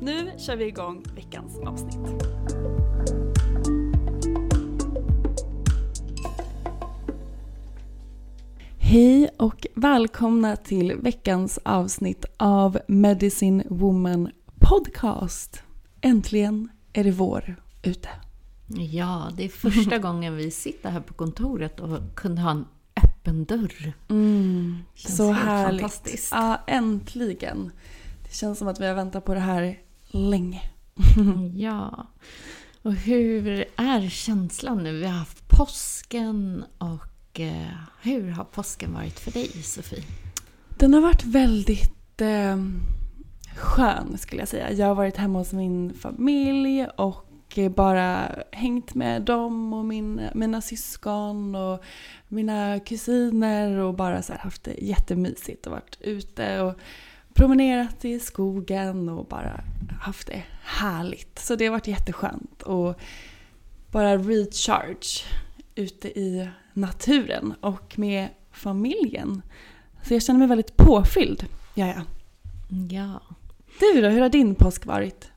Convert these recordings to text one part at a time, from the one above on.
Nu kör vi igång veckans avsnitt. Hej och välkomna till veckans avsnitt av Medicine Woman Podcast. Äntligen är det vår ute. Ja, det är första gången vi sitter här på kontoret och kunde ha en öppen dörr. Känns Så härligt. fantastiskt. Ja, äntligen. Det känns som att vi har väntat på det här länge. Ja. Och hur är känslan nu? Vi har haft påsken och eh, hur har påsken varit för dig, Sofie? Den har varit väldigt eh, skön skulle jag säga. Jag har varit hemma hos min familj och bara hängt med dem och min, mina syskon och mina kusiner och bara så haft det jättemysigt och varit ute och promenerat i skogen och bara haft det härligt. Så det har varit jätteskönt och bara recharge ute i naturen och med familjen. Så jag känner mig väldigt påfylld. Ja, ja. Ja. Du då, hur har din påsk varit?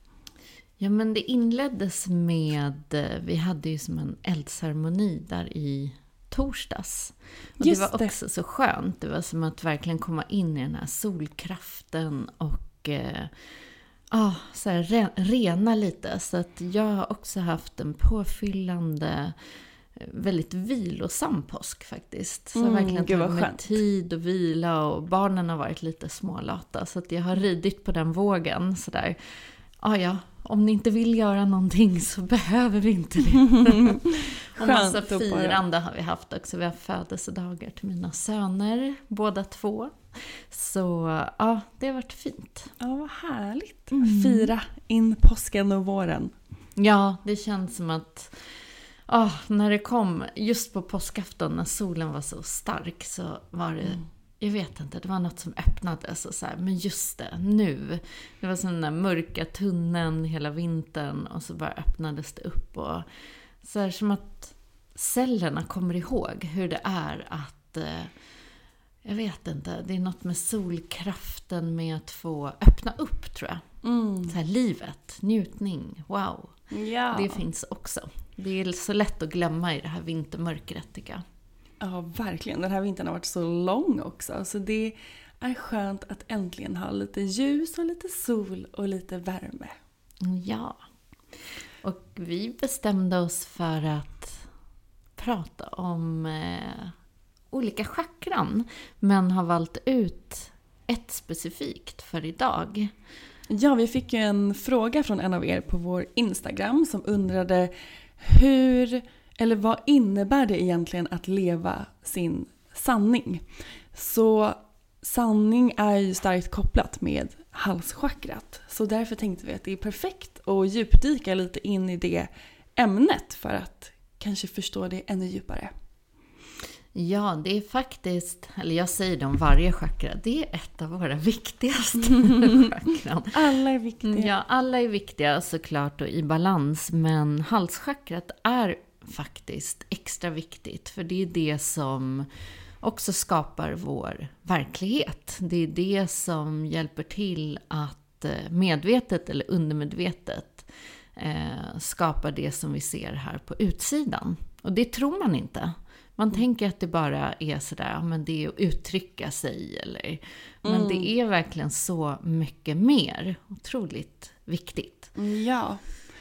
Ja, men det inleddes med, eh, vi hade ju som en eldceremoni där i torsdags. Och Just det var det. också så skönt. Det var som att verkligen komma in i den här solkraften och eh, ah, så här, re, rena lite. Så att jag har också haft en påfyllande, eh, väldigt vilosam påsk faktiskt. Så Mm, verkligen tagit mig tid och vila och barnen har varit lite smålata. Så att jag har ridit på den vågen sådär. Ah, ja, om ni inte vill göra någonting så behöver vi inte det. och massa firande har vi haft också. Vi har födelsedagar till mina söner, båda två. Så ja, det har varit fint. Ja, vad härligt. Fira in påsken och våren. Ja, det känns som att ah, när det kom, just på påskafton när solen var så stark så var det, jag vet inte, det var något som öppnades och så här, men just det, nu. Det var som den där mörka tunneln hela vintern och så bara öppnades det upp och så här som att cellerna kommer ihåg hur det är att eh, jag vet inte, det är något med solkraften med att få öppna upp tror jag. Så här, livet, njutning, wow. Ja. Det finns också. Det är så lätt att glömma i det här vintermörkret tycker jag. Ja, verkligen. Den här vintern har varit så lång också. Så det är skönt att äntligen ha lite ljus och lite sol och lite värme. Ja. Och vi bestämde oss för att prata om eh, olika chakran. Men har valt ut ett specifikt för idag. Ja, vi fick ju en fråga från en av er på vår Instagram som undrade hur, eller vad innebär det egentligen att leva sin sanning? Så sanning är ju starkt kopplat med halschakrat. Så därför tänkte vi att det är perfekt att djupdyka lite in i det ämnet för att kanske förstå det ännu djupare. Ja, det är faktiskt, eller jag säger det om varje chakra, det är ett av våra viktigaste chakran. Alla är viktiga. Ja, alla är viktiga såklart och i balans, men halschakrat är faktiskt extra viktigt, för det är det som också skapar vår verklighet. Det är det som hjälper till att eh, medvetet eller undermedvetet eh, skapa det som vi ser här på utsidan. Och det tror man inte. Man tänker att det bara är sådär, men det är att uttrycka sig eller... Men mm. det är verkligen så mycket mer. Otroligt viktigt. Ja.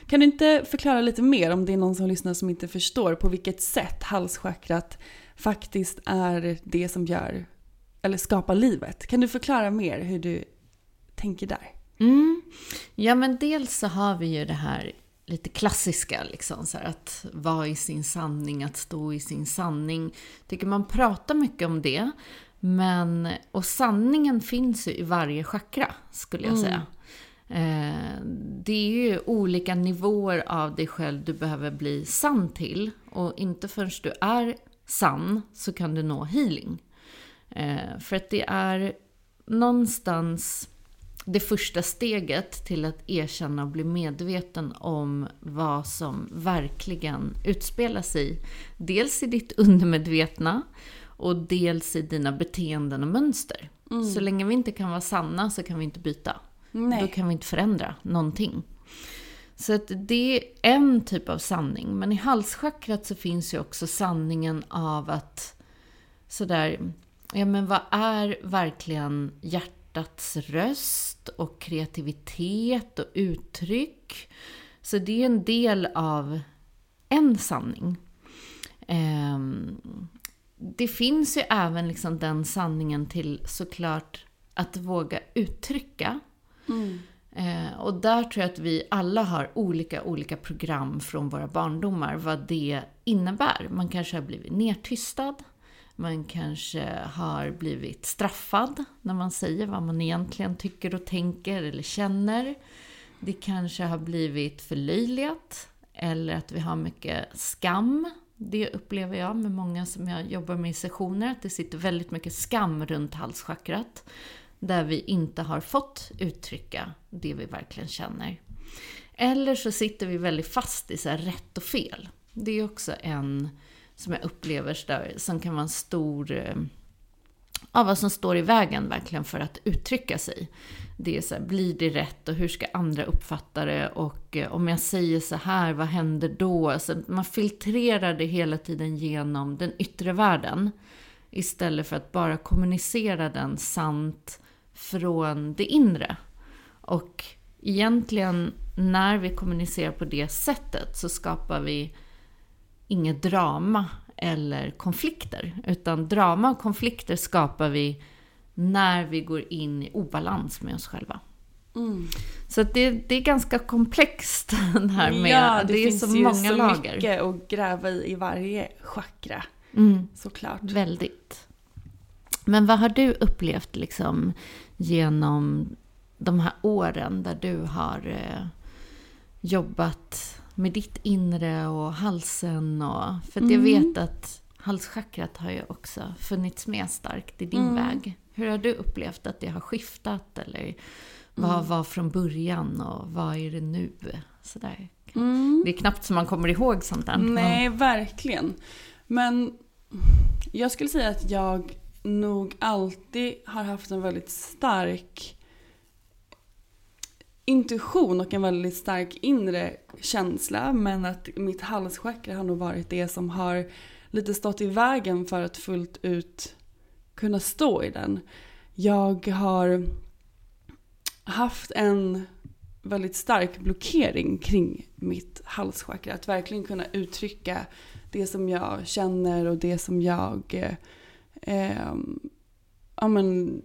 Kan du inte förklara lite mer om det är någon som lyssnar som inte förstår på vilket sätt halschakrat faktiskt är det som gör, eller skapar livet? Kan du förklara mer hur du tänker där? Mm. Ja, men dels så har vi ju det här lite klassiska, liksom, så här, att vara i sin sanning, att stå i sin sanning. Tycker man pratar mycket om det. Men, och sanningen finns ju i varje chakra, skulle jag mm. säga. Eh, det är ju olika nivåer av dig själv du behöver bli sann till. Och inte förrän du är sann så kan du nå healing. Eh, för att det är någonstans det första steget till att erkänna och bli medveten om vad som verkligen utspelar sig. Dels i ditt undermedvetna och dels i dina beteenden och mönster. Mm. Så länge vi inte kan vara sanna så kan vi inte byta. Nej. Då kan vi inte förändra någonting. Så att det är en typ av sanning. Men i halschakrat så finns ju också sanningen av att sådär, ja men vad är verkligen hjärtats röst och kreativitet och uttryck. Så det är en del av en sanning. Ehm, det finns ju även liksom den sanningen till såklart att våga uttrycka. Mm. Eh, och där tror jag att vi alla har olika, olika program från våra barndomar, vad det innebär. Man kanske har blivit nedtystad. Man kanske har blivit straffad när man säger vad man egentligen tycker och tänker eller känner. Det kanske har blivit förlöjligat eller att vi har mycket skam. Det upplever jag med många som jag jobbar med i sessioner, att det sitter väldigt mycket skam runt halschakrat. Där vi inte har fått uttrycka det vi verkligen känner. Eller så sitter vi väldigt fast i så rätt och fel. Det är också en som jag upplever där, som kan vara en stor... Eh, ja, vad som står i vägen verkligen för att uttrycka sig. Det är så här, blir det rätt och hur ska andra uppfatta det? Och eh, om jag säger så här, vad händer då? Alltså, man filtrerar det hela tiden genom den yttre världen. Istället för att bara kommunicera den sant från det inre. Och egentligen när vi kommunicerar på det sättet så skapar vi inget drama eller konflikter. Utan drama och konflikter skapar vi när vi går in i obalans med oss själva. Mm. Så det, det, är ganska komplext det här med, ja, det, det är så många så lager. Finns mycket att gräva i i varje chakra. Mm. Såklart. Väldigt. Men vad har du upplevt liksom genom de här åren där du har eh, jobbat med ditt inre och halsen. Och, för mm. jag vet att halschakrat har ju också funnits med starkt i din mm. väg. Hur har du upplevt att det har skiftat? Eller vad mm. var från början och vad är det nu? Sådär. Mm. Det är knappt som man kommer ihåg sånt där. Nej, verkligen. Men jag skulle säga att jag nog alltid har haft en väldigt stark intuition och en väldigt stark inre känsla men att mitt halschakra har nog varit det som har lite stått i vägen för att fullt ut kunna stå i den. Jag har haft en väldigt stark blockering kring mitt halschakra. Att verkligen kunna uttrycka det som jag känner och det som jag eh, eh, ja, men,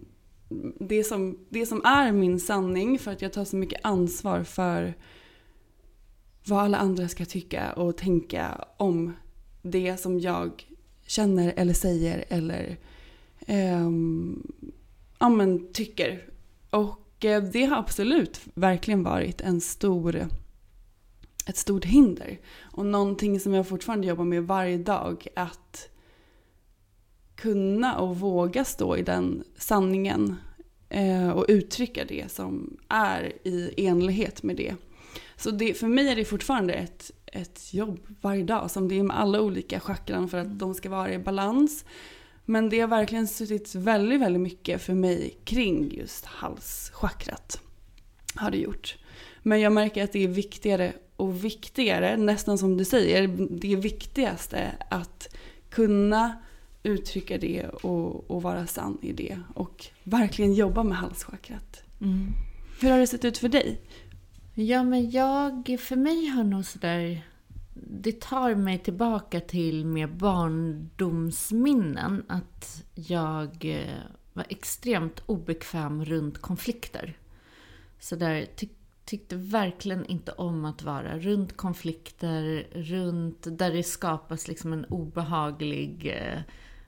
det som, det som är min sanning för att jag tar så mycket ansvar för vad alla andra ska tycka och tänka om det som jag känner eller säger eller eh, ja, men, tycker. Och eh, det har absolut verkligen varit en stor, ett stort hinder. Och någonting som jag fortfarande jobbar med varje dag. Att kunna och våga stå i den sanningen eh, och uttrycka det som är i enlighet med det. Så det, för mig är det fortfarande ett, ett jobb varje dag som det är med alla olika chakran för att de ska vara i balans. Men det har verkligen suttit väldigt, väldigt mycket för mig kring just halschakrat. Har det gjort. Men jag märker att det är viktigare och viktigare, nästan som du säger, det viktigaste att kunna uttrycka det och, och vara sann i det. Och verkligen jobba med halschakrat. Mm. Hur har det sett ut för dig? Ja, men jag, för mig har nog sådär, det tar mig tillbaka till mer barndomsminnen. Att jag eh, var extremt obekväm runt konflikter. Så där ty tyckte verkligen inte om att vara runt konflikter, runt där det skapas liksom en obehaglig eh,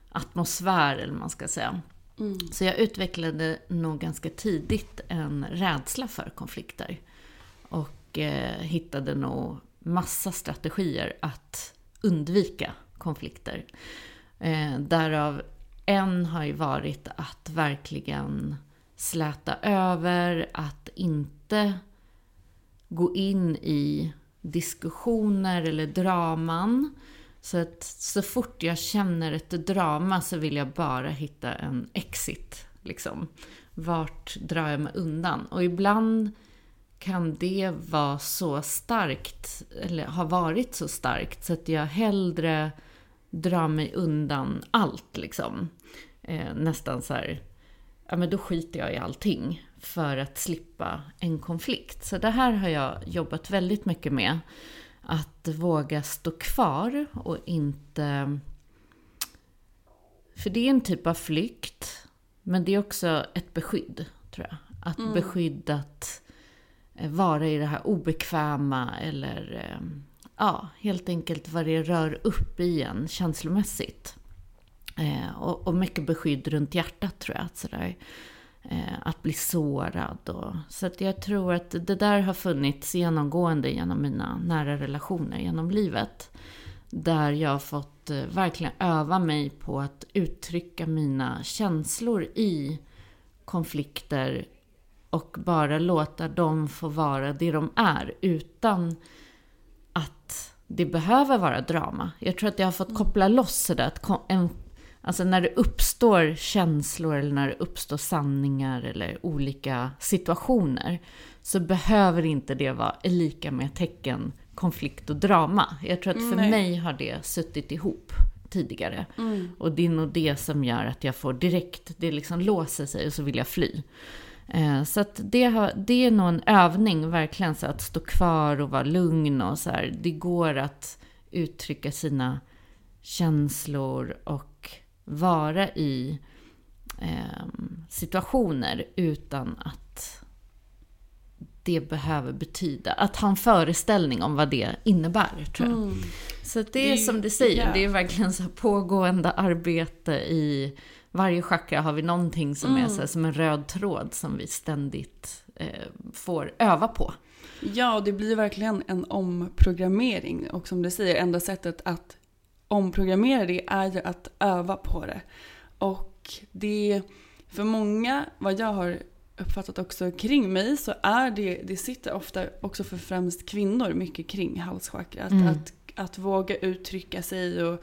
atmosfär, eller man ska säga. Mm. Så jag utvecklade nog ganska tidigt en rädsla för konflikter. Och eh, hittade nog massa strategier att undvika konflikter. Eh, därav en har ju varit att verkligen släta över, att inte gå in i diskussioner eller draman. Så att så fort jag känner ett drama så vill jag bara hitta en exit. Liksom. Vart drar jag mig undan? Och ibland kan det vara så starkt, eller har varit så starkt, så att jag hellre drar mig undan allt liksom. Eh, nästan så här, ja men då skiter jag i allting för att slippa en konflikt. Så det här har jag jobbat väldigt mycket med. Att våga stå kvar och inte... För det är en typ av flykt, men det är också ett beskydd, tror jag. Att mm. beskyddat Eh, vara i det här obekväma eller eh, ja, helt enkelt vad det rör upp i en känslomässigt. Eh, och, och mycket beskydd runt hjärtat tror jag. Sådär. Eh, att bli sårad. Och, så att jag tror att det där har funnits genomgående genom mina nära relationer genom livet. Där jag har fått eh, verkligen öva mig på att uttrycka mina känslor i konflikter och bara låta dem få vara det de är utan att det behöver vara drama. Jag tror att jag har fått koppla loss det att en, alltså när det uppstår känslor eller när det uppstår sanningar eller olika situationer så behöver inte det vara lika med tecken konflikt och drama. Jag tror att för Nej. mig har det suttit ihop tidigare. Mm. Och det är nog det som gör att jag får direkt, det liksom låser sig och så vill jag fly. Eh, så att det, har, det är nog en övning, verkligen, så att stå kvar och vara lugn och så här. Det går att uttrycka sina känslor och vara i eh, situationer utan att det behöver betyda. Att ha en föreställning om vad det innebär, tror jag. Mm. Så det är det, som du säger, yeah. det är verkligen så pågående arbete i varje chakra har vi någonting som mm. är så som en röd tråd som vi ständigt eh, får öva på. Ja, och det blir verkligen en omprogrammering. Och som du säger, enda sättet att omprogrammera det är ju att öva på det. Och det, för många, vad jag har uppfattat också kring mig, så är det, det sitter ofta också för främst kvinnor mycket kring halschakrat. Mm. Att, att våga uttrycka sig och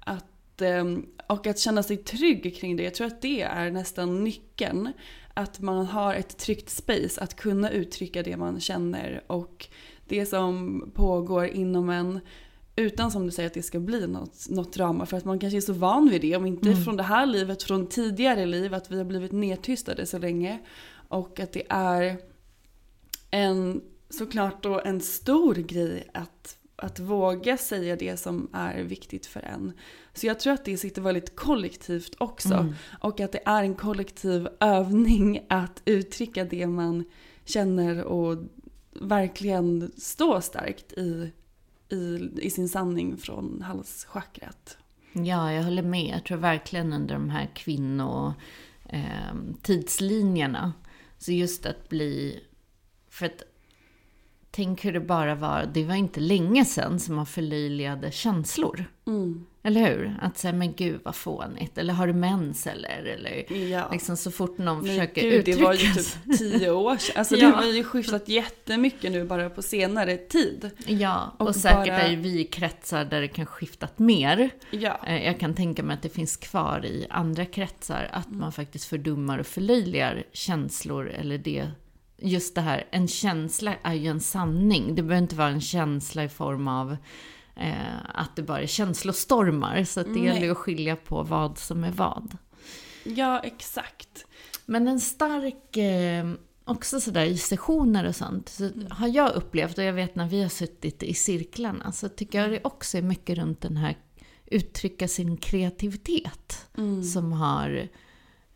att Ehm, och att känna sig trygg kring det. Jag tror att det är nästan nyckeln. Att man har ett tryggt space att kunna uttrycka det man känner och det som pågår inom en utan som du säger att det ska bli något, något drama. För att man kanske är så van vid det. Om inte mm. från det här livet, från tidigare liv. Att vi har blivit nedtystade så länge. Och att det är en, såklart då en stor grej att att våga säga det som är viktigt för en. Så jag tror att det sitter väldigt kollektivt också. Mm. Och att det är en kollektiv övning att uttrycka det man känner och verkligen stå starkt i, i, i sin sanning från halschakrat. Ja, jag håller med. Jag tror verkligen under de här kvinno eh, tidslinjerna. Så just att bli... För att tänk hur det bara var, det var inte länge sedan som man förlöjligade känslor. Mm. Eller hur? Att säga, men gud vad fånigt. Eller har du mens eller? Eller ja. liksom så fort någon men försöker gud, uttrycka Det var ju typ tio år sedan. Alltså ja. det har ju skiftat jättemycket nu bara på senare tid. Ja, och, och säkert bara... är ju vi kretsar där det kan skiftat mer. Ja. Eh, jag kan tänka mig att det finns kvar i andra kretsar att mm. man faktiskt fördummar och förlöjligar känslor eller det just det här, en känsla är ju en sanning. Det behöver inte vara en känsla i form av eh, att det bara är känslostormar. Så det gäller ju att skilja på vad som är vad. Ja, exakt. Men en stark, eh, också sådär i sessioner och sånt, så mm. har jag upplevt, och jag vet när vi har suttit i cirklarna, så tycker jag det också är mycket runt den här uttrycka sin kreativitet. Mm. Som har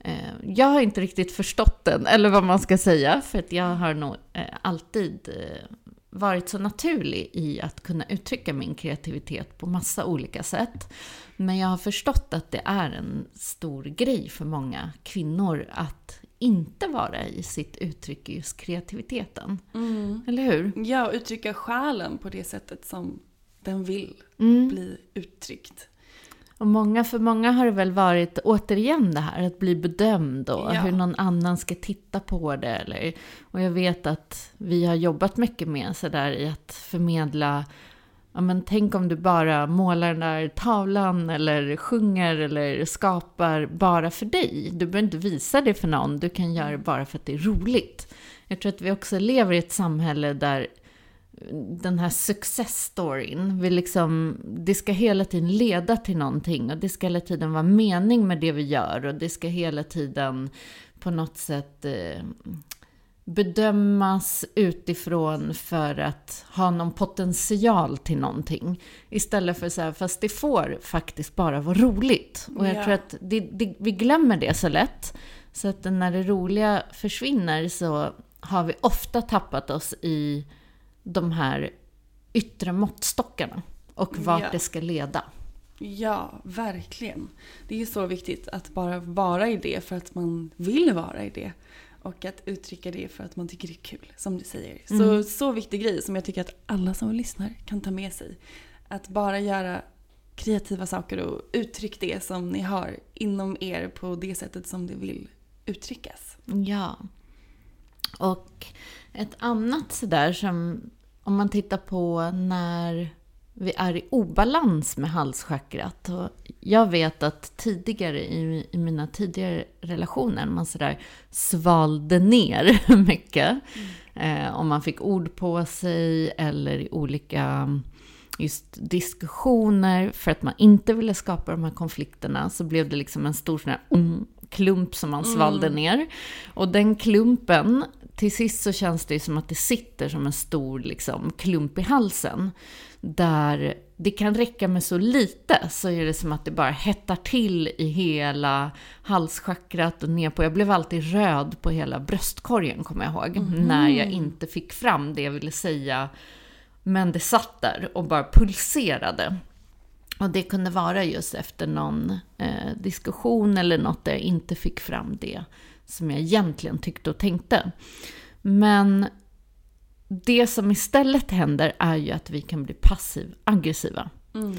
Eh, jag har inte riktigt förstått den, eller vad man ska säga, för att jag har nog eh, alltid eh, varit så naturlig i att kunna uttrycka min kreativitet på massa olika sätt. Men jag har förstått att det är en stor grej för många kvinnor att inte vara i sitt uttryck i just kreativiteten. Mm. Eller hur? Ja, uttrycka själen på det sättet som den vill mm. bli uttryckt. Och många, för många har det väl varit återigen det här att bli bedömd och ja. hur någon annan ska titta på det. Eller, och jag vet att vi har jobbat mycket med sådär i att förmedla Ja, men tänk om du bara målar den där tavlan eller sjunger eller skapar bara för dig. Du behöver inte visa det för någon, du kan göra det bara för att det är roligt. Jag tror att vi också lever i ett samhälle där den här success storyn. Vi liksom, det ska hela tiden leda till någonting och det ska hela tiden vara mening med det vi gör och det ska hela tiden på något sätt eh, bedömas utifrån för att ha någon potential till någonting. Istället för så här, fast det får faktiskt bara vara roligt. Och jag ja. tror att det, det, vi glömmer det så lätt. Så att när det roliga försvinner så har vi ofta tappat oss i de här yttre måttstockarna och vart ja. det ska leda. Ja, verkligen. Det är så viktigt att bara vara i det för att man vill vara i det. Och att uttrycka det för att man tycker det är kul, som du säger. Mm. Så, så viktig grej som jag tycker att alla som lyssnar kan ta med sig. Att bara göra kreativa saker och uttryck det som ni har inom er på det sättet som det vill uttryckas. Ja. Och ett annat sådär som, om man tittar på när vi är i obalans med halschakrat. Och jag vet att tidigare i, i mina tidigare relationer, man sådär svalde ner mycket. Mm. Eh, om man fick ord på sig eller i olika just diskussioner för att man inte ville skapa de här konflikterna så blev det liksom en stor sån här mm, klump som man svalde mm. ner. Och den klumpen till sist så känns det som att det sitter som en stor liksom, klump i halsen. Där det kan räcka med så lite så är det som att det bara hettar till i hela halschakrat och ner på. Jag blev alltid röd på hela bröstkorgen kommer jag ihåg. Mm. När jag inte fick fram det jag ville säga. Men det satt där och bara pulserade. Och det kunde vara just efter någon eh, diskussion eller något där jag inte fick fram det som jag egentligen tyckte och tänkte. Men det som istället händer är ju att vi kan bli passiv-aggressiva. Mm.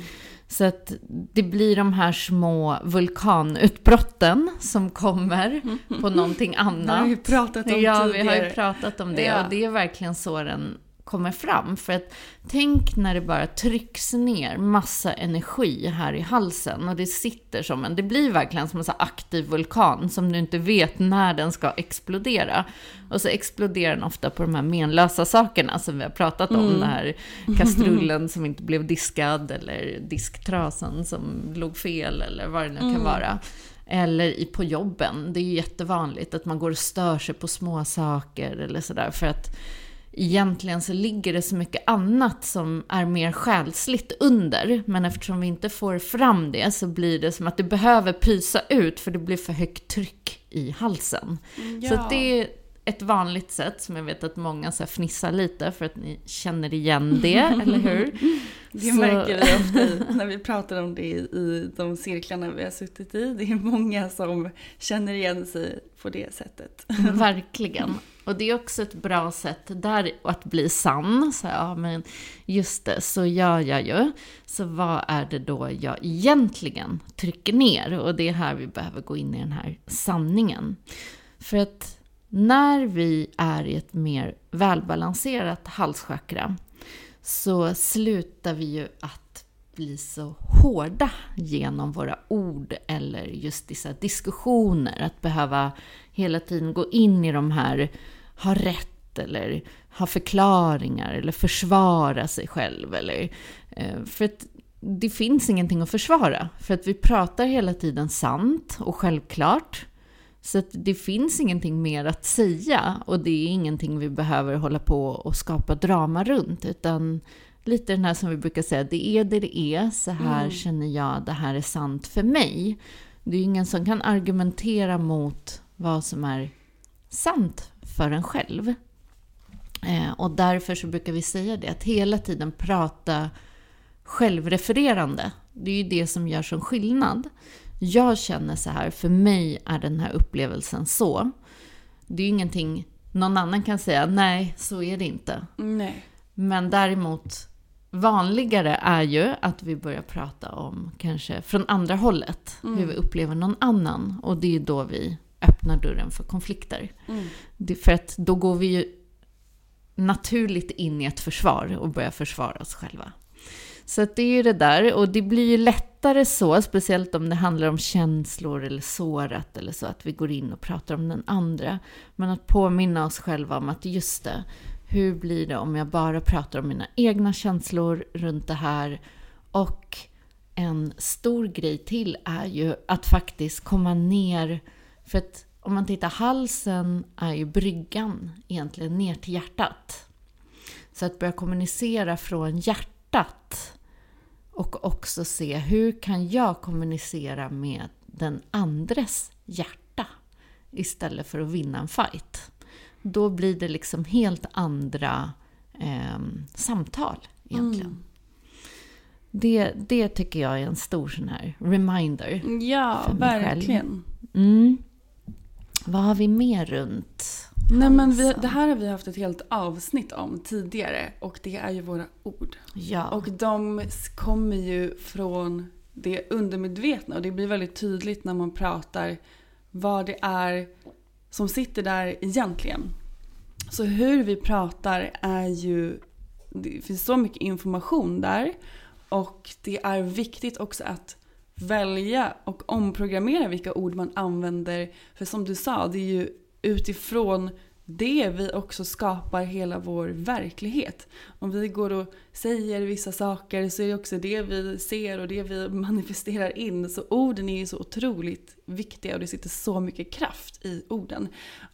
Så att det blir de här små vulkanutbrotten som kommer på någonting annat. Det har vi pratat om Ja, tidigare. vi har ju pratat om det. Ja. Och det är verkligen så den kommer fram. För att tänk när det bara trycks ner massa energi här i halsen och det sitter som en, det blir verkligen som en så aktiv vulkan som du inte vet när den ska explodera. Och så exploderar den ofta på de här menlösa sakerna som vi har pratat om. Mm. Den här kastrullen som inte blev diskad eller disktrasan som låg fel eller vad det nu kan mm. vara. Eller på jobben. Det är ju jättevanligt att man går och stör sig på små saker eller sådär. För att egentligen så ligger det så mycket annat som är mer själsligt under. Men eftersom vi inte får fram det så blir det som att det behöver pysa ut för det blir för högt tryck i halsen. Ja. Så det är ett vanligt sätt som jag vet att många så fnissar lite för att ni känner igen det, eller hur? Det Så- märker vi ofta när vi pratar om det i de cirklarna vi har suttit i. Det är många som känner igen sig på det sättet. Verkligen. Och det är också ett bra sätt där att bli sann. Så, ja, men just det, så gör jag ju. Så vad är det då jag egentligen trycker ner? Och det är här vi behöver gå in i den här sanningen. För att när vi är i ett mer välbalanserat halschakra så slutar vi ju att bli så hårda genom våra ord eller just dessa diskussioner. Att behöva hela tiden gå in i de här, ha rätt eller ha förklaringar eller försvara sig själv. Eller, eh, för att det finns ingenting att försvara. För att vi pratar hela tiden sant och självklart. Så att det finns ingenting mer att säga och det är ingenting vi behöver hålla på och skapa drama runt. Utan lite den här som vi brukar säga, det är det det är, så här känner jag, det här är sant för mig. Det är ju ingen som kan argumentera mot vad som är sant för en själv. Eh, och därför så brukar vi säga det, att hela tiden prata självrefererande. Det är ju det som gör som skillnad. Jag känner så här, för mig är den här upplevelsen så. Det är ju ingenting någon annan kan säga, nej, så är det inte. Nej. Men däremot vanligare är ju att vi börjar prata om kanske från andra hållet, hur vi upplever någon annan. Och det är då vi öppnar dörren för konflikter. Det, för att då går vi ju naturligt in i ett försvar och börjar försvara oss själva. Så att det är ju det där, och det blir ju lättare så, speciellt om det handlar om känslor eller sårat eller så, att vi går in och pratar om den andra. Men att påminna oss själva om att just det, hur blir det om jag bara pratar om mina egna känslor runt det här? Och en stor grej till är ju att faktiskt komma ner, för att om man tittar, halsen är ju bryggan egentligen ner till hjärtat. Så att börja kommunicera från hjärtat och också se hur kan jag kommunicera med den andres hjärta istället för att vinna en fight. Då blir det liksom helt andra eh, samtal egentligen. Det, det tycker jag är en stor sån här reminder. Ja, För mig själv. verkligen. Mm. Vad har vi mer runt? Nej, men vi, det här har vi haft ett helt avsnitt om tidigare och det är ju våra ord. Ja. Och de kommer ju från det undermedvetna och det blir väldigt tydligt när man pratar vad det är som sitter där egentligen. Så hur vi pratar är ju, det finns så mycket information där och det är viktigt också att välja och omprogrammera vilka ord man använder. För som du sa, det är ju utifrån det vi också skapar hela vår verklighet. Om vi går och säger vissa saker så är det också det vi ser och det vi manifesterar in. Så orden är ju så otroligt viktiga och det sitter så mycket kraft i orden.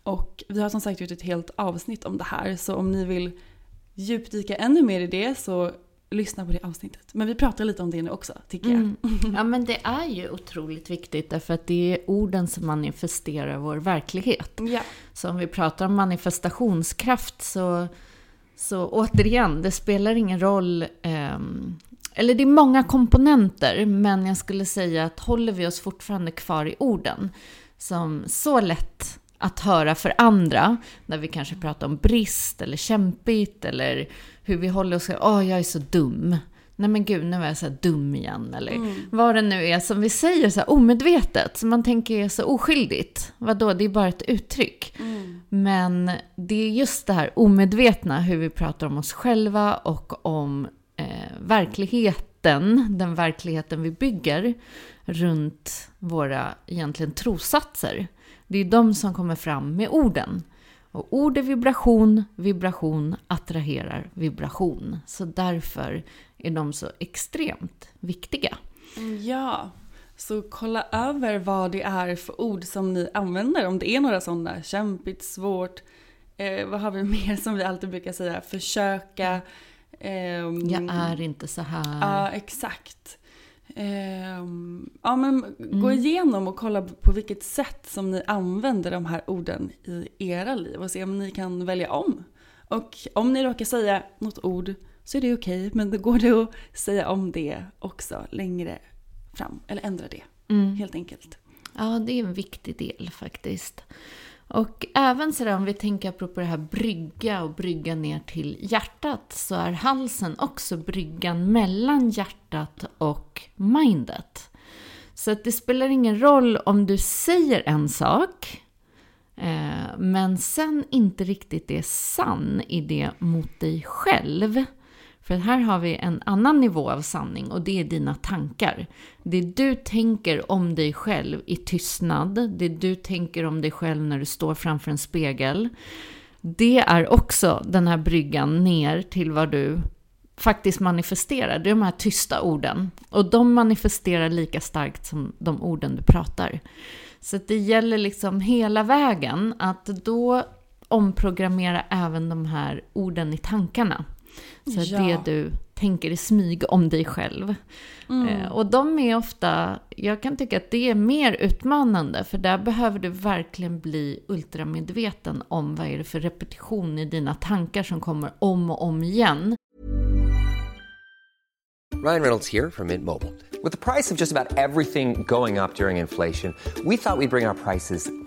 Och vi har som sagt gjort ett helt avsnitt om det här så om ni vill djupdyka ännu mer i det så lyssna på det avsnittet. Men vi pratar lite om det nu också tycker jag. Mm. Ja, men det är ju otroligt viktigt därför att det är orden som manifesterar vår verklighet. Ja. Så om vi pratar om manifestationskraft så, så återigen, det spelar ingen roll. ehm, eller det är många komponenter, men jag skulle säga att håller vi oss fortfarande kvar i orden som så lätt att höra för andra, när vi kanske pratar om brist eller kämpigt eller hur vi håller oss, åh jag är så dum. Nej men gud, nu är jag så här dum igen. Eller vad det nu är som vi säger så här omedvetet, som man tänker är så oskyldigt. Vadå, det är bara ett uttryck. Men det är just det här omedvetna, hur vi pratar om oss själva och om eh, verkligheten, den verkligheten vi bygger runt våra egentligen trossatser. Det är de som kommer fram med orden. Och ord är vibration, vibration attraherar vibration. Så därför är de så extremt viktiga. Ja, så kolla över vad det är för ord som ni använder. Om det är några sådana kämpigt, svårt Eh, vad har vi mer som vi alltid brukar säga? Försöka. Ehm, jag är inte så här. Ja, exakt. Ehm, ja, men mm. gå igenom och kolla på vilket sätt som ni använder de här orden i era liv och se om ni kan välja om. Och om ni råkar säga något ord så är det okej, men då går det att säga om det också längre fram, eller ändra det mm. helt enkelt. Ja, det är en viktig del faktiskt. Och även sådär om vi tänker apropå det här brygga och brygga ner till hjärtat så är halsen också bryggan mellan hjärtat och mindet. Så att det spelar ingen roll om du säger en sak eh, men sen inte riktigt är sann i det mot dig själv. För här har vi en annan nivå av sanning och det är dina tankar. Det du tänker om dig själv i tystnad, det du tänker om dig själv när du står framför en spegel. Det är också den här bryggan ner till vad du faktiskt manifesterar. Det är de här tysta orden. Och de manifesterar lika starkt som de orden du pratar. Så det gäller liksom hela vägen att då omprogrammera även de här orden i tankarna. Så ja. det du tänker i smyg om dig själv. Mm. Eh, och de är ofta, jag kan tycka att det är mer utmanande, för där behöver du verkligen bli ultramedveten om vad är det för repetition i dina tankar som kommer om och om igen. Ryan Reynolds här från Mint Mobile. Med priset på nästan allt som går upp under inflationen, trodde vi att vi skulle bring våra priser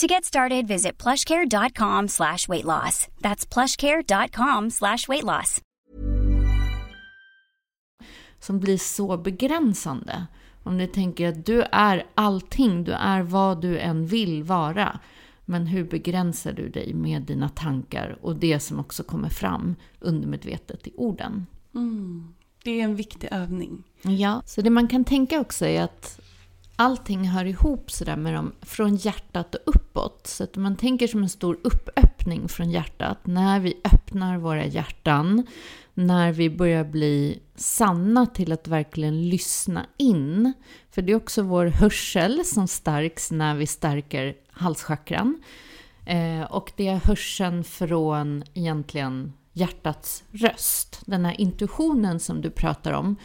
To get started, visit plushcare.com slash weight loss. That's plushcare.com slash weight loss. Som blir så begränsande. Om du tänker att du är allting, du är vad du än vill vara. Men hur begränsar du dig med dina tankar och det som också kommer fram undermedvetet i orden? Mm. Det är en viktig övning. Ja, så det man kan tänka också är att allting hör ihop sådär med dem från hjärtat och uppåt. Så att man tänker som en stor uppöppning från hjärtat. När vi öppnar våra hjärtan när vi börjar bli sanna till att verkligen lyssna in. För det är också vår hörsel som stärks när vi stärker halschakran. Eh, och det är hörseln från egentligen hjärtats röst. Den här intuitionen som du pratar om.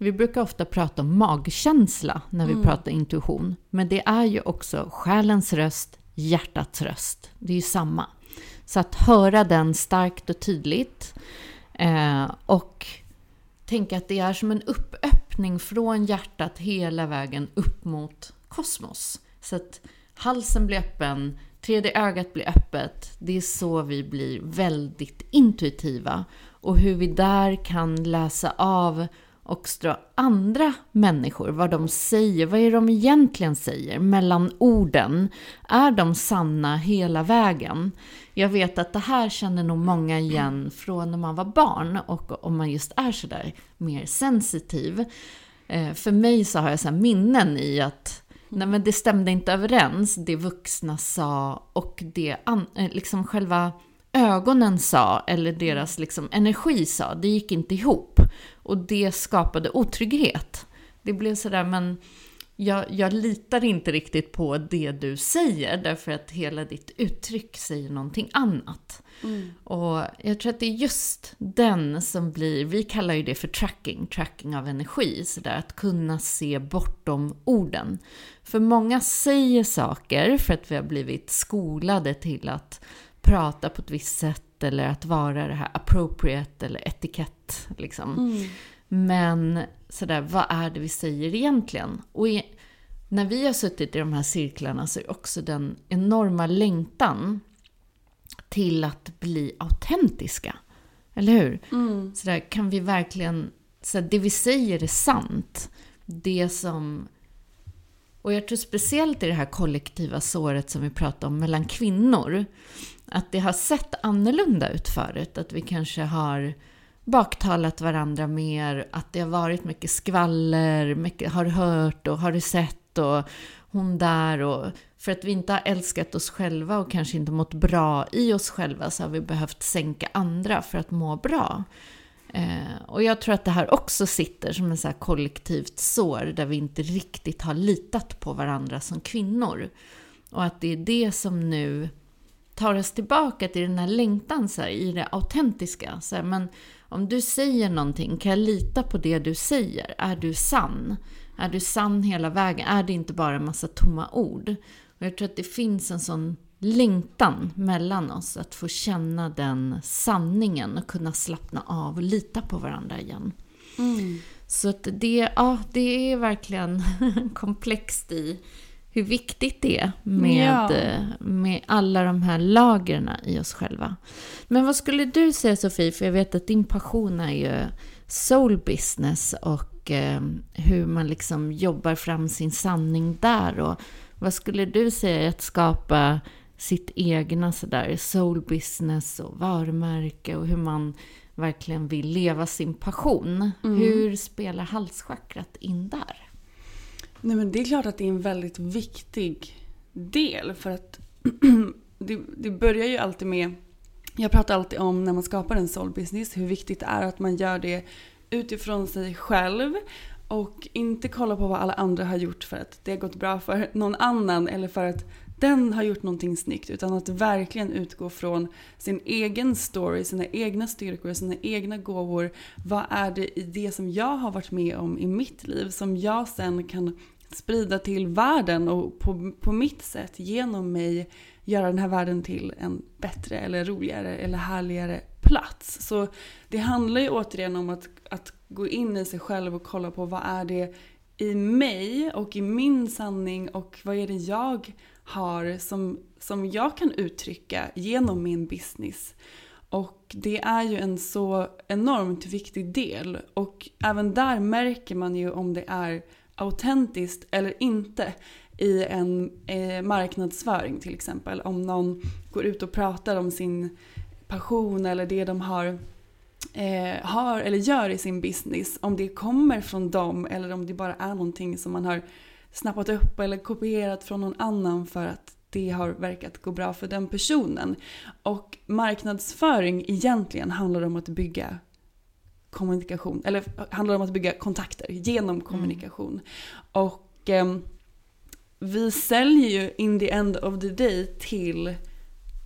Vi brukar ofta prata om magkänsla när vi mm. pratar intuition. Men det är ju också själens röst, hjärtats röst. Det är ju samma. Så att höra den starkt och tydligt Eh, och tänka att det är som en uppöppning från hjärtat hela vägen upp mot kosmos. Så att halsen blir öppen, tredje ögat blir öppet. Det är så vi blir väldigt intuitiva. Och hur vi där kan läsa av också andra människor, vad de säger, vad är det de egentligen säger mellan orden? Är de sanna hela vägen? Jag vet att det här känner nog många igen från när man var barn och om man just är sådär mer sensitiv. Eh, för mig så har jag så minnen i att nej men det stämde inte överens, det vuxna sa och det eh, liksom själva ögonen sa eller deras liksom energi sa, det gick inte ihop. Och det skapade otrygghet. Det blev sådär, men jag, jag litar inte riktigt på det du säger därför att hela ditt uttryck säger någonting annat. Mm. Och jag tror att det är just den som blir, vi kallar ju det för tracking, tracking av energi, så där att kunna se bortom orden. För många säger saker för att vi har blivit skolade till att prata på ett visst sätt eller att vara det här appropriate eller etikett. Liksom. Mm. Men sådär, vad är det vi säger egentligen? Och när vi har suttit i de här cirklarna så är också den enorma längtan till att bli autentiska. Eller hur? Mm. Så där, kan vi verkligen, så där, det vi säger är sant. Det som... Och jag tror speciellt i det här kollektiva såret som vi pratar om mellan kvinnor. Att det har sett annorlunda ut förut. Att vi kanske har baktalat varandra mer. Att det har varit mycket skvaller. Mycket har du hört och har du sett och hon där. Och för att vi inte har älskat oss själva och kanske inte mått bra i oss själva så har vi behövt sänka andra för att må bra. Eh, och jag tror att det här också sitter som en så här kollektivt sår där vi inte riktigt har litat på varandra som kvinnor. Och att det är det som nu tar oss tillbaka till den här längtan så här, i det autentiska. Så här, men om du säger någonting, kan jag lita på det du säger? Är du sann? Är du sann hela vägen? Är det inte bara en massa tomma ord? Och jag tror att det finns en sån längtan mellan oss att få känna den sanningen och kunna slappna av och lita på varandra igen. Mm. Så att det, ja, det är verkligen komplext i hur viktigt det är med, Ja. eh, med alla de här lagren i oss själva. Men vad skulle du säga Sofie, för jag vet att din passion är ju soul business och eh, hur man liksom jobbar fram sin sanning där. Och vad skulle du säga är att skapa sitt egna sådär soul business och varumärke och hur man verkligen vill leva sin passion. Hur spelar halschakrat in där? Nej men det är klart att det är en väldigt viktig del för att det, det börjar ju alltid med, jag pratar alltid om när man skapar en soul business hur viktigt det är att man gör det utifrån sig själv och inte kolla på vad alla andra har gjort för att det har gått bra för någon annan eller för att den har gjort någonting snyggt utan att verkligen utgå från sin egen story, sina egna styrkor, sina egna gåvor. Vad är det i det som jag har varit med om i mitt liv som jag sen kan sprida till världen och på, på mitt sätt genom mig göra den här världen till en bättre eller roligare eller härligare plats. Så det handlar ju återigen om att, att gå in i sig själv och kolla på vad är det i mig och i min sanning och vad är det jag har som, som jag kan uttrycka genom min business. Och det är ju en så enormt viktig del och även där märker man ju om det är autentiskt eller inte i en eh, marknadsföring till exempel. Om någon går ut och pratar om sin passion eller det de har, eh, har eller gör i sin business. Om det kommer från dem eller om det bara är någonting som man har snappat upp eller kopierat från någon annan för att det har verkat gå bra för den personen. Och marknadsföring egentligen handlar om att bygga kommunikation, eller handlar om att bygga kontakter genom kommunikation. Och ehm, vi säljer ju in the end of the day till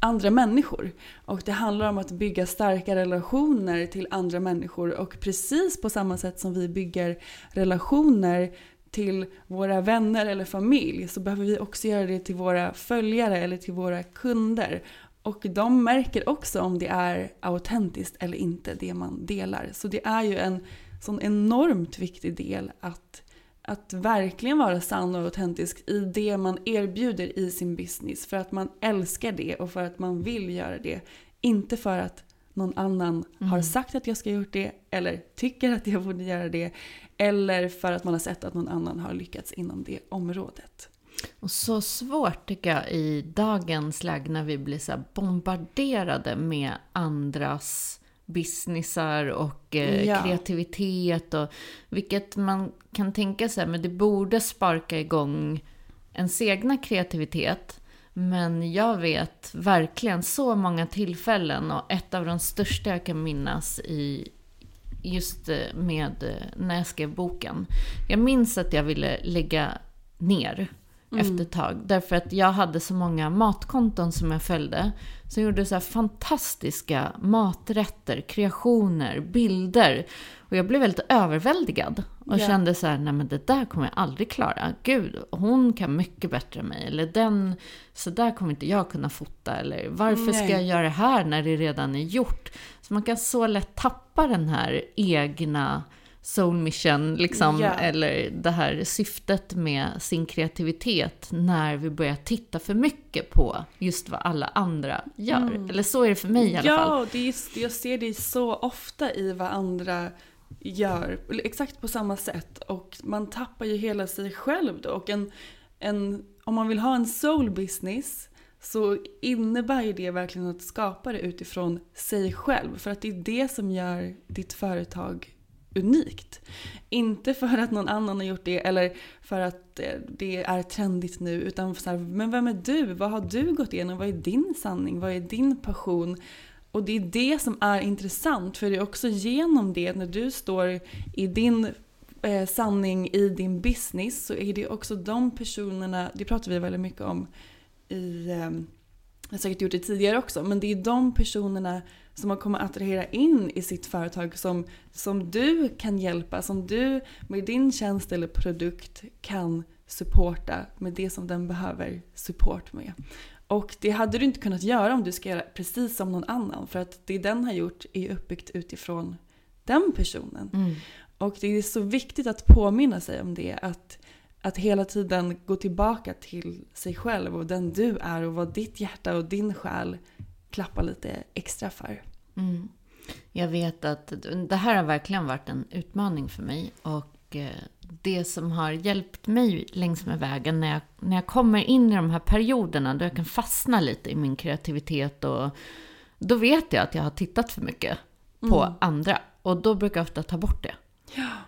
andra människor. Och det handlar om att bygga starka relationer till andra människor. Och precis på samma sätt som vi bygger relationer till våra vänner eller familj så behöver vi också göra det till våra följare eller till våra kunder. Och de märker också om det är autentiskt eller inte, det man delar. Så det är ju en sån enormt viktig del att, att verkligen vara sann och autentisk i det man erbjuder i sin business. För att man älskar det och för att man vill göra det. Inte för att någon annan har sagt att jag ska gjort det eller tycker att jag borde göra det. Eller för att man har sett att någon annan har lyckats inom det området. Och så svårt tycker jag i dagens läge när vi blir så bombarderade med andras businessar och eh, Ja. kreativitet. Och, vilket man kan tänka sig, men det borde sparka igång ens egna kreativitet. Men jag vet verkligen så många tillfällen och ett av de största jag kan minnas i just eh, med eh, när jag skrev boken. Jag minns att jag ville lägga ner efter ett tag. Därför att jag hade så många matkonton som jag följde. Som gjorde så fantastiska maträtter, kreationer, bilder. Och jag blev väldigt överväldigad. Och Ja. kände så här, nej men det där kommer jag aldrig klara. Gud, hon kan mycket bättre än mig. Eller den, så där kommer inte jag kunna fota. Eller varför ska Nej. jag göra det här när det redan är gjort? Så man kan så lätt tappa den här egna soul mission, liksom, Ja. eller det här syftet med sin kreativitet när vi börjar titta för mycket på just vad alla andra gör. Eller så är det för mig i alla ja, fall. det är, jag ser det så ofta i vad andra gör. Exakt på samma sätt. Och man tappar ju hela sig själv då. Och en, en, om man vill ha en soul business så innebär ju det verkligen att skapa det utifrån sig själv. För att det är det som gör ditt företag unikt. Inte för att någon annan har gjort det eller för att eh, det är trendigt nu. Utan så här, men vem är du? Vad har du gått igenom? Vad är din sanning? Vad är din passion? Och det är det som är intressant. För det är också genom det, när du står i din eh, sanning i din business, så är det också de personerna, det pratar vi väldigt mycket om i, eh, jag har säkert gjort det tidigare också, men det är de personerna som man kommer attrahera in i sitt företag som, som du kan hjälpa, som du med din tjänst eller produkt kan supporta med det som den behöver support med. Och det hade du inte kunnat göra om du ska göra precis som någon annan för att det den har gjort är uppbyggt utifrån den personen. Mm. Och det är så viktigt att påminna sig om det. Att, att hela tiden gå tillbaka till sig själv och den du är och vad ditt hjärta och din själ klappar lite extra för. Mm. Jag vet att det här har verkligen varit en utmaning för mig. Och eh, det som har hjälpt mig längs med vägen när jag, när jag kommer in i de här perioderna då jag kan fastna lite i min kreativitet och då vet jag att jag har tittat för mycket på andra. Och då brukar jag ofta ta bort det.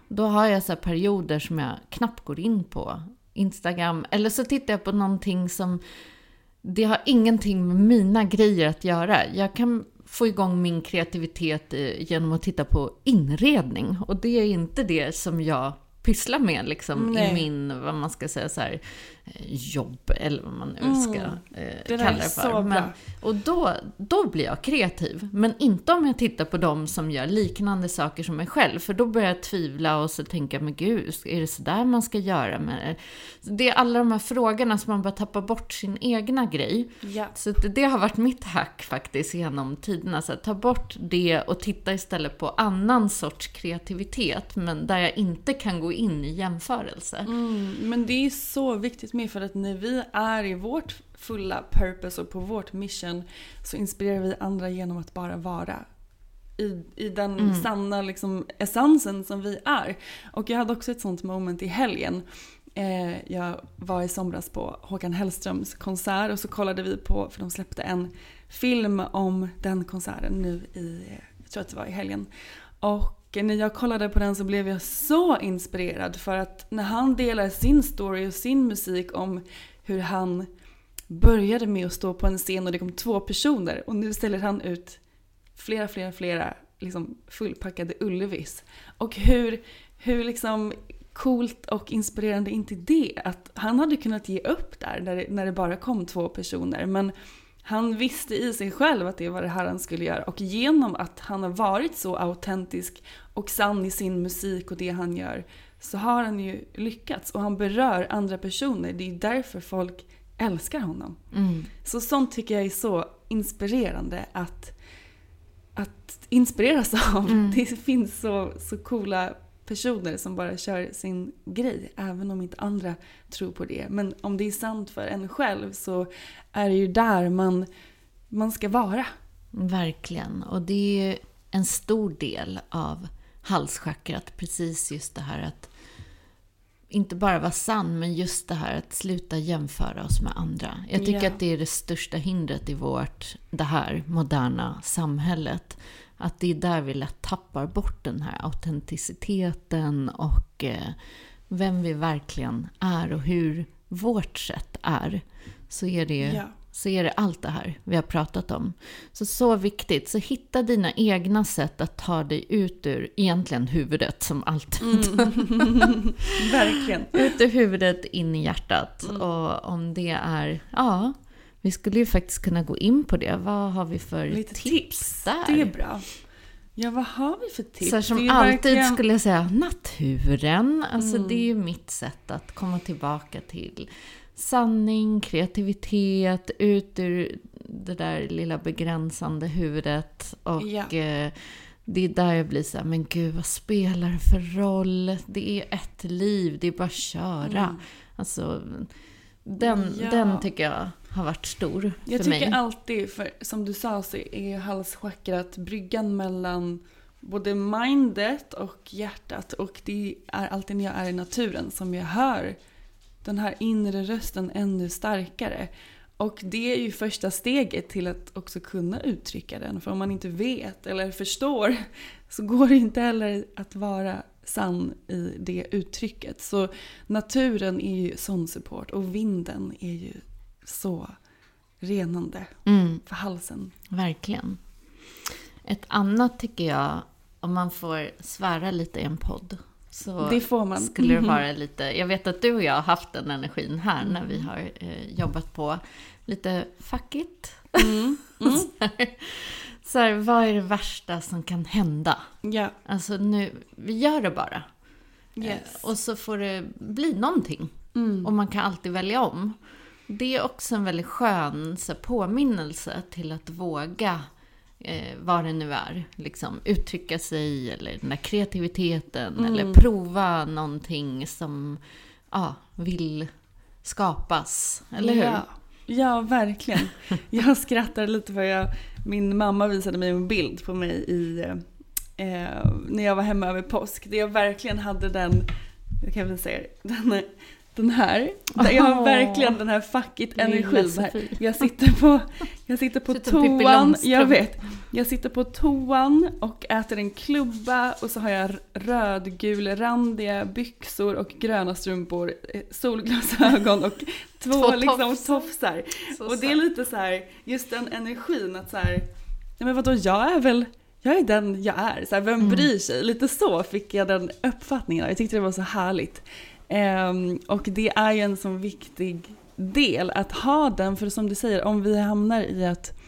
Då har jag så här perioder som jag knappt går in på Instagram. Eller så tittar jag på någonting som det har ingenting med mina grejer att göra. Jag kan få igång min kreativitet genom att titta på inredning. Och det är inte det som jag pysslar med liksom, i min, vad man ska säga så här, jobb eller vad man nu ska eh, Det där kalla det för. Men, och då, då blir jag kreativ. Men inte om jag tittar på dem som gör liknande saker som mig själv. För då börjar jag tvivla och så tänker jag, men gud, är det så där man ska göra? med det? är alla de här frågorna som man bara tappar bort sin egna grej. Ja. Så det, det har varit mitt hack faktiskt genom tiderna. Så att ta bort det och titta istället på annan sorts kreativitet. Men där jag inte kan gå in i jämförelse. Mm, men det är så viktigt med för att när vi är i vårt fulla purpose och på vårt mission så inspirerar vi andra genom att bara vara. I, i den sanna liksom, essensen som vi är. Och jag hade också ett sånt moment i helgen. Eh, jag var i somras på Håkan Hellströms konsert och så kollade vi på, för de släppte en film om den konserten nu i, jag tror att det var i helgen. Och när jag kollade på den så blev jag så inspirerad för att när han delar sin story och sin musik om hur han började med att stå på en scen och det kom två personer och nu ställer han ut flera, flera, flera liksom fullpackade Ullevis. Och hur, hur liksom coolt och inspirerande inte det? Att han hade kunnat ge upp där när det, när det bara kom två personer. Men han visste i sig själv att det var det här han skulle göra. Och genom att han har varit så autentisk och sann i sin musik och det han gör så har han ju lyckats. Och han berör andra personer. Det är därför folk älskar honom. Så sånt tycker jag är så inspirerande att, att inspireras av. Det finns så, så coola personer som bara kör sin grej, även om inte andra tror på det. Men om det är sant för en själv så är det ju där man, man ska vara. Verkligen. Och det är en stor del av halschakrat. Precis just det här att inte bara vara sann, men just det här att sluta jämföra oss med andra. Jag tycker Ja. att det är det största hindret i vårt, det här moderna samhället. Att det är där vi lätt tappar bort den här autenticiteten och eh, vem vi verkligen är och hur vårt sätt är. Så är det Ja. så är det allt det här vi har pratat om. Så så viktigt. Så hitta dina egna sätt att ta dig ut ur egentligen huvudet som alltid. Verkligen. ut ur huvudet, in i hjärtat. Mm. Och om det är, ja, vi skulle ju faktiskt kunna gå in på det. Vad har vi för Lite tips, tips. där? Det är bra. Ja, vad har vi för tips? Så som alltid verkligen- skulle jag säga naturen. Alltså Mm. det är ju mitt sätt att komma tillbaka till sanning, kreativitet, ut ur det där lilla begränsande huvudet och Ja. eh, det är där jag blir så här, men gud vad spelar det för roll? Det är ett liv, det är bara att köra. Mm. Alltså, den, Ja. den tycker jag har varit stor Jag för tycker mig. alltid, för som du sa så är halschakrat bryggan mellan både mindet och hjärtat. Och det är alltid när jag är i naturen som jag hör den här inre rösten ännu starkare. Och det är ju första steget till att också kunna uttrycka den. För om man inte vet eller förstår så går det inte heller att vara sann i det uttrycket. Så naturen är ju sån support och vinden är ju så renande Mm, för halsen. verkligen. Ett annat tycker jag, om man får svära lite i en podd, så Det får man. skulle det Mhm. vara lite... Jag vet att du och jag har haft den energin här när vi har eh, jobbat på lite fackigt. Mm. så, här, så här, vad är det värsta som kan hända? Ja, Alltså nu, vi gör det bara. yes. Eh, Och så får det bli någonting. Mm. Och man kan alltid välja om. Det är också en väldigt skön så, påminnelse till att våga eh, vad det nu är. Liksom, uttrycka sig eller den där kreativiteten. Mm. Eller prova någonting som ja, vill skapas. Eller hur? Ja. ja, verkligen. Jag skrattar lite för jag, min mamma visade mig en bild på mig i, eh, eh, när jag var hemma över påsk. Där jag verkligen hade den, jag kan väl säga den, den här. Jag har verkligen den här fackigt Lilla energin. Här. Sofie. Jag sitter på, jag sitter på toan, jag vet. Jag sitter på toan och äter en klubba och så har jag rödgulrandiga byxor och gröna strumpor, eh, solglasögon och två, Två liksom tofsar. och det är lite så här, just den energin att så här, nej men vadå jag är väl, jag är den jag är. Så här, vem Mm. bryr sig? Lite så fick jag den uppfattningen. Jag tyckte det var så härligt. Ehm, och det är ju en sån viktig del att ha den, för som du säger, om vi hamnar i att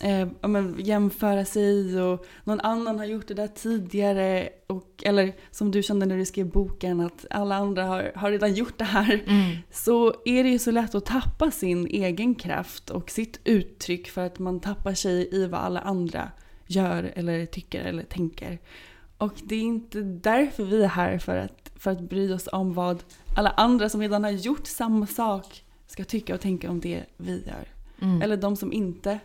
eh, men jämföra sig och någon annan har gjort det där tidigare. Och, eller som du kände när du skrev boken, att alla andra har, har redan gjort det här. Mm. Så är det ju så lätt att tappa sin egen kraft och sitt uttryck för att man tappar sig i vad alla andra gör eller tycker eller tänker. Och det är inte därför vi är här för att, för att bry oss om vad alla andra som redan har gjort samma sak ska tycka och tänka om det vi gör. Mm. Eller de som inte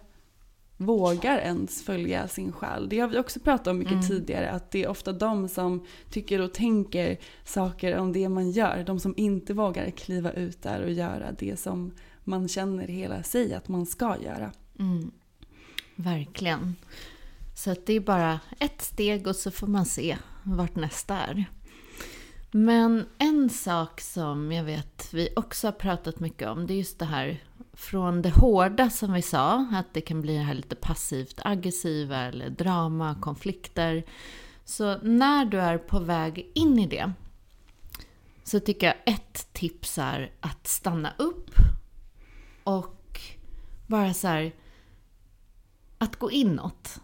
vågar ens följa sin själ. Det har vi också pratat om mycket Mm. tidigare. Att det är ofta de som tycker och tänker saker om det man gör. De som inte vågar kliva ut där och göra det som man känner hela sig att man ska göra. Mm. Verkligen. Så att det är bara ett steg och så får man se vart nästa är. Men en sak som jag vet vi också har pratat mycket om, det är just det här från det hårda som vi sa, att det kan bli det här lite passivt aggressiva eller drama, konflikter. Så när du är på väg in i det så tycker jag ett tips är att stanna upp och bara så här att gå inåt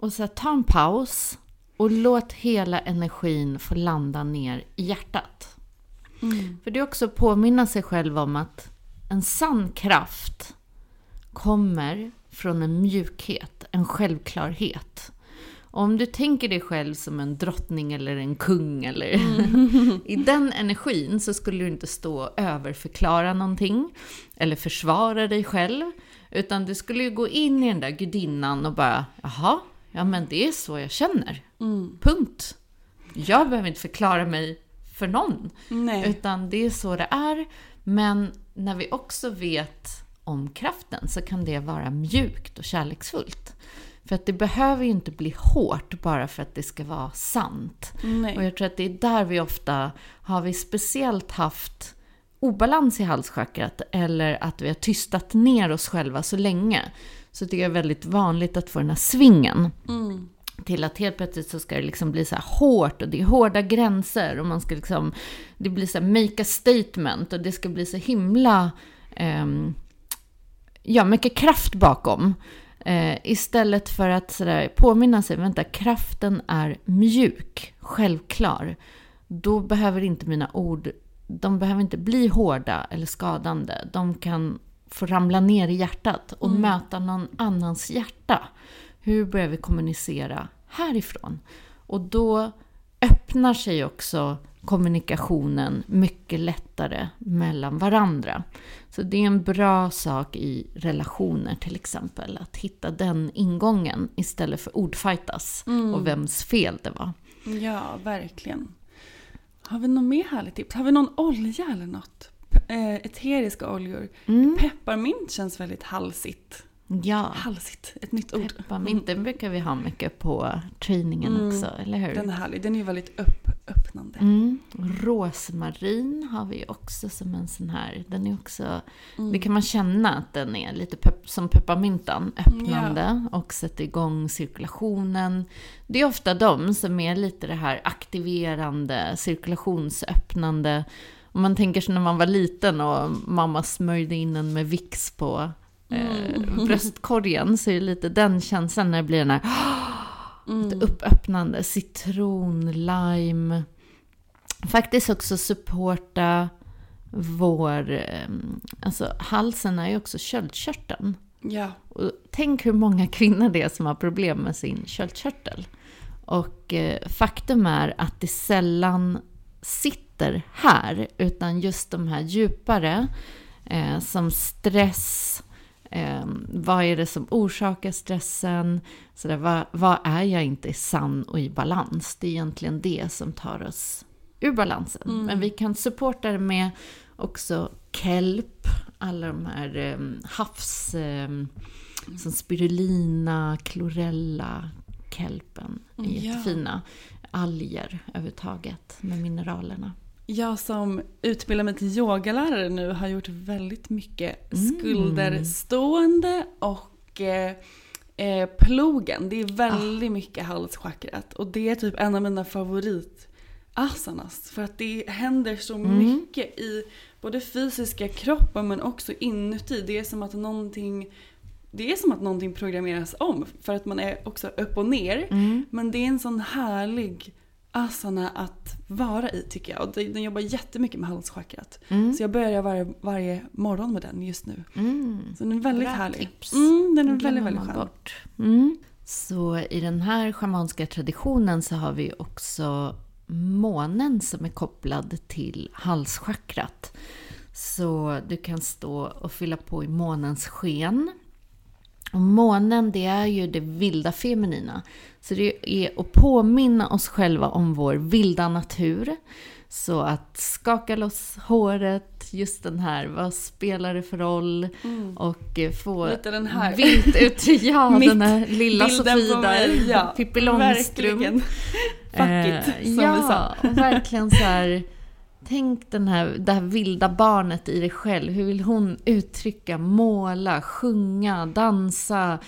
och så här, ta en paus och låt hela energin få landa ner i hjärtat. För det är också att påminna sig själv om att en sann kraft kommer från en mjukhet, en självklarhet. Och om du tänker dig själv som en drottning eller en kung eller i den energin så skulle du inte stå och överförklara någonting eller försvara dig själv. Utan du skulle ju gå in i den där gudinnan och bara, jaha, ja men det är så jag känner. Punkt. Jag behöver inte förklara mig för någon. Nej. Utan det är så det är. Men när vi också vet om kraften så kan det vara mjukt och kärleksfullt. För att det behöver ju inte bli hårt bara för att det ska vara sant. Nej. Och jag tror att det är där vi ofta har vi speciellt haft obalans i halschakrat eller att vi har tystat ner oss själva så länge. Så det är väldigt vanligt att få den här svingen Mm. till att helt plötsligt så ska det liksom bli så här hårt och det är hårda gränser och man ska liksom, det blir så här make a statement och det ska bli så himla, ehm, ja mycket kraft bakom. Eh, istället för att så där påminna sig, vänta, kraften är mjuk, självklar. Då behöver inte mina ord, de behöver inte bli hårda eller skadande. De kan få ramla ner i hjärtat och möta någon annans hjärta. Hur börjar vi kommunicera härifrån. Och då öppnar sig också kommunikationen mycket lättare mellan varandra. Så det är en bra sak i relationer till exempel, att hitta den ingången istället för ordfightas Mm. och vems fel det var. Ja, verkligen. Har vi någon mer härligt tips? Har vi någon olja eller något? Eh, eteriska oljor. Mm. Pepparmint känns väldigt halsigt. Ja, Halsigt, ett nytt ord. pepparmint, den brukar vi ha mycket på träningen Mm. också, eller hur? Den är härlig. Den är väldigt upp, öppnande. Mm. Rosmarin har vi också som en sån här. Den är också, Mm. det kan man känna att den är lite pepp, som pepparmyntan, öppnande och sätter igång cirkulationen. Det är ofta de som är lite det här aktiverande, cirkulationsöppnande. Om man tänker sig när man var liten och mamma smörjde in en med Vicks på eh, bröstkorgen så är det lite den känslan när det blir den här lite uppöppnande, citron, lime. Faktiskt också supporta vår, eh, alltså halsen är ju också köldkörteln. Ja. Och tänk hur många kvinnor det är som har problem med sin köldkörtel. Och eh, faktum är att det sällan sitter här, utan just de här djupare, eh, som stress, eh, vad är det som orsakar stressen, så där, vad, vad är jag inte sann och i balans? Det är egentligen det som tar oss ur balansen. Men vi kan supporta det med också kelp, alla de här eh, havs... Eh, som spirulina, klorella, kelpen. är Ja. Jättefina. Alger överhuvudtaget med mineralerna. Jag som utbildar mig till yogalärare nu har gjort väldigt mycket Mm. skulderstående och eh, eh, plogen. Det är väldigt mycket halschakrat. Och det är typ en av mina favorit asanas. För att det händer så mycket i både fysiska kroppen men också inuti. Det är som att någonting det är som att någonting programmeras om för att man är också upp och ner. Men det är en sån härlig asana att vara i tycker jag. Och den jobbar jättemycket med halschakrat. Så jag börjar varje, varje morgon med den just nu. Så den är väldigt Bra härlig. tips. Mm, den är Den väldigt, väldigt skön. bort. Mm. Så i den här schamanska traditionen så har vi också månen som är kopplad till halschakrat. Så du kan stå och fylla på i månens sken. Och månen, det är ju det vilda feminina. Så det är att påminna oss själva om vår vilda natur. Så att skaka loss håret, just den här, vad spelar det för roll? Och eh, få Mm. Lite den här. vilt ut, ja den här lilla Sofie där, ja, Pippi Långstrump. Verkligen. Fuck it, som ja, vi sa. verkligen så här. Tänk den här, det här vilda barnet i dig själv. Hur vill hon uttrycka, måla, sjunga, dansa?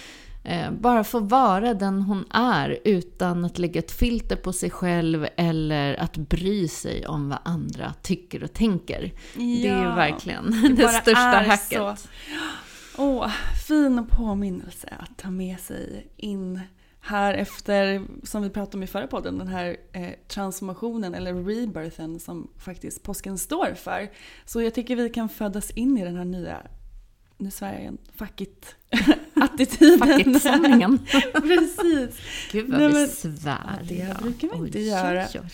Eh, bara få vara den hon är utan att lägga ett filter på sig själv eller att bry sig om vad andra tycker och tänker. Det är Ja, verkligen det det, största hacket. Åh, fin påminnelse att ta med sig in här efter, som vi pratade om i förra podden, den här eh, transformationen eller rebirthen som faktiskt påsken står för. Så jag tycker vi kan födas in i den här nya, nu svär jag igen, fackigt attityden. Fackigt-stämningen. Precis. Gud vad Nej, vi men- svär. Ja, det brukar vi inte Oj, göra. oj, oj.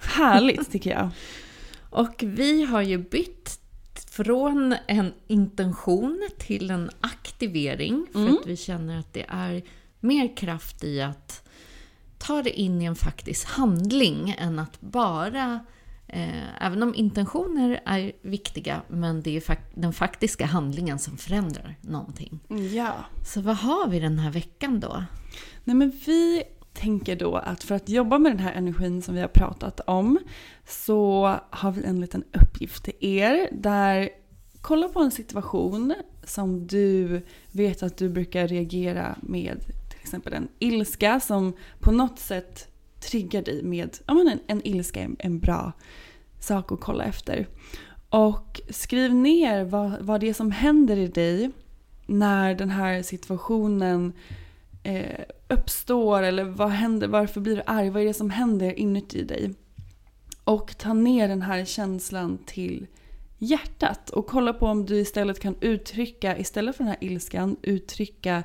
Härligt tycker jag. Och vi har ju bytt från en intention till en aktivering för att vi känner att det är mer kraft i att ta det in i en faktisk handling än att bara Eh, även om intentioner är viktiga, men det är den faktiska handlingen som förändrar någonting. Ja. Så vad har vi den här veckan då? Nej men vi tänker då att för att jobba med den här energin som vi har pratat om så har vi en liten uppgift till er där kolla på en situation som du vet att du brukar reagera med exempel en ilska som på något sätt triggar dig med, ja men en, en ilska är en, en bra sak att kolla efter. Och skriv ner vad, vad det är som händer i dig när den här situationen eh, uppstår eller vad händer, varför blir du arg, vad är det som händer inuti dig? Och ta ner den här känslan till hjärtat och kolla på om du istället kan uttrycka, istället för den här ilskan, uttrycka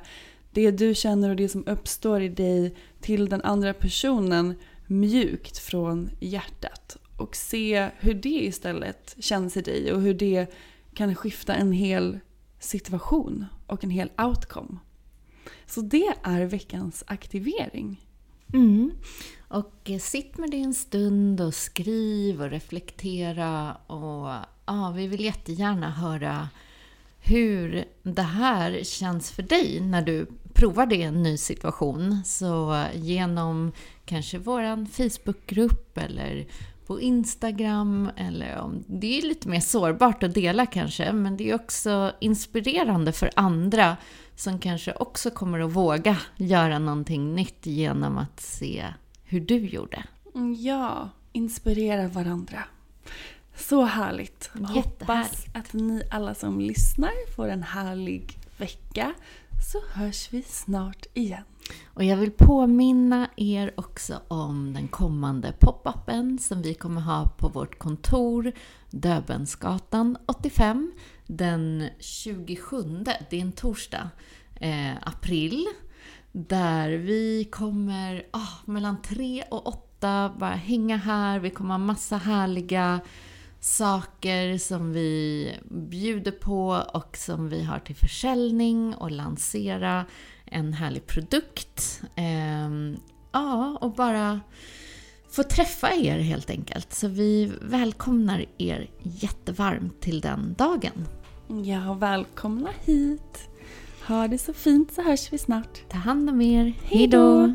det du känner och det som uppstår i dig till den andra personen mjukt från hjärtat. Och se hur det istället känns i dig och hur det kan skifta en hel situation och en hel outcome. Så det är veckans aktivering. Mm. Och eh, sitt med det en stund och skriv och reflektera. Och ja, Vi vill jättegärna höra hur det här känns för dig när du provar det i en ny situation. Så genom kanske vår Facebookgrupp eller på Instagram eller om det är lite mer sårbart att dela kanske, men det är också inspirerande för andra som kanske också kommer att våga göra någonting nytt genom att se hur du gjorde. Mm, ja, inspirera varandra. Så härligt. Hoppas att ni alla som lyssnar får en härlig vecka. Så hörs vi snart igen. Och jag vill påminna er också om den kommande pop-upen som vi kommer ha på vårt kontor Döbensgatan 85 den 27, det är en torsdag, eh, april. Där vi kommer oh, mellan 3 och 8 bara hänga här. Vi kommer ha massa härliga saker som vi bjuder på och som vi har till försäljning och lansera en härlig produkt. Ehm, ja, och bara få träffa er helt enkelt. Så vi välkomnar er jättevarmt till den dagen. Ja, välkomna hit. Ha det så fint så hörs vi snart. Ta hand om er. Hej då!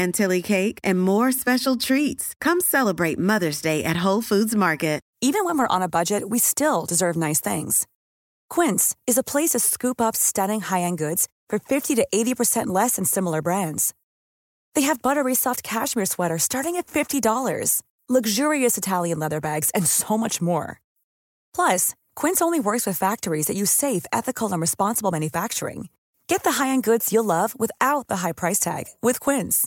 chantilly cake, and more special treats. Come celebrate Mother's Day at Whole Foods Market. Even when we're on a budget, we still deserve nice things. Quince is a place to scoop up stunning high-end goods for 50 to 80% less than similar brands. They have buttery soft cashmere sweaters starting at $50, luxurious Italian leather bags, and so much more. Plus, Quince only works with factories that use safe, ethical, and responsible manufacturing. Get the high-end goods you'll love without the high price tag with Quince.